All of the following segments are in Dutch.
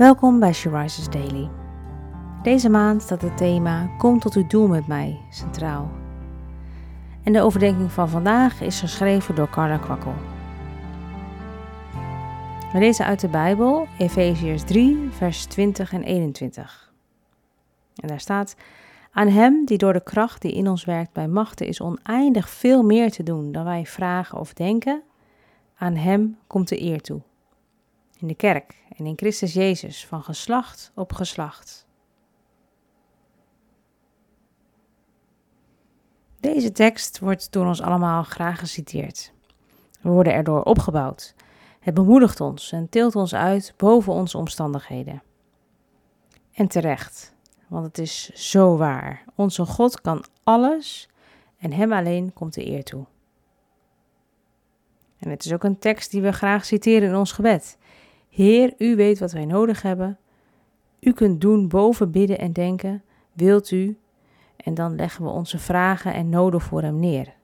Welkom bij She Daily. Deze maand staat het thema Kom tot uw doel met mij centraal. En de overdenking van vandaag is geschreven door Carla Kwakkel. We lezen uit de Bijbel Efeziërs 3, vers 20 en 21. En daar staat: Aan Hem die door de kracht die in ons werkt bij machten is oneindig veel meer te doen dan wij vragen of denken, aan Hem komt de eer toe in de kerk en in Christus Jezus van geslacht op geslacht. Deze tekst wordt door ons allemaal graag geciteerd. We worden erdoor opgebouwd. Het bemoedigt ons en tilt ons uit boven onze omstandigheden. En terecht, want het is zo waar. Onze God kan alles en Hem alleen komt de eer toe. En het is ook een tekst die we graag citeren in ons gebed. Heer, u weet wat wij nodig hebben. U kunt doen boven bidden en denken. Wilt u? En dan leggen we onze vragen en noden voor Hem neer.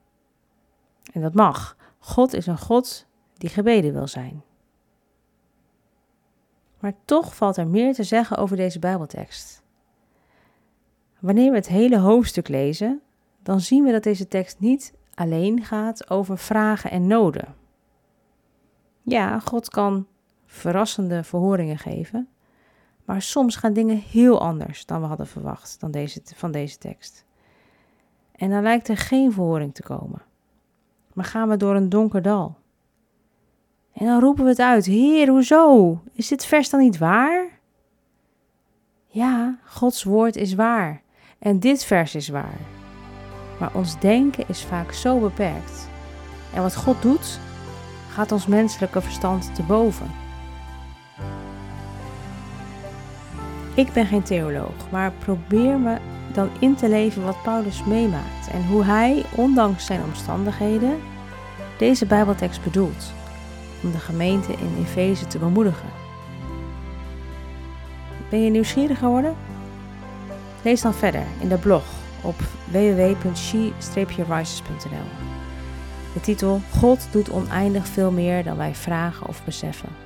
En dat mag. God is een God die gebeden wil zijn. Maar toch valt er meer te zeggen over deze Bijbeltekst. Wanneer we het hele hoofdstuk lezen, dan zien we dat deze tekst niet alleen gaat over vragen en noden. Ja, God kan verrassende verhoringen geven. Maar soms gaan dingen heel anders dan we hadden verwacht dan deze, van deze tekst. En dan lijkt er geen verhoring te komen. Maar gaan we door een donker dal. En dan roepen we het uit: Heer, hoezo? Is dit vers dan niet waar? Ja, Gods woord is waar. En dit vers is waar. Maar ons denken is vaak zo beperkt. En wat God doet, gaat ons menselijke verstand te boven. Ik ben geen theoloog, maar probeer me dan in te leven wat Paulus meemaakt en hoe hij, ondanks zijn omstandigheden, deze Bijbeltekst bedoelt om de gemeente in Efeze te bemoedigen. Ben je nieuwsgierig geworden? Lees dan verder in de blog op www.she-rises.nl. De titel God doet oneindig veel meer dan wij vragen of beseffen.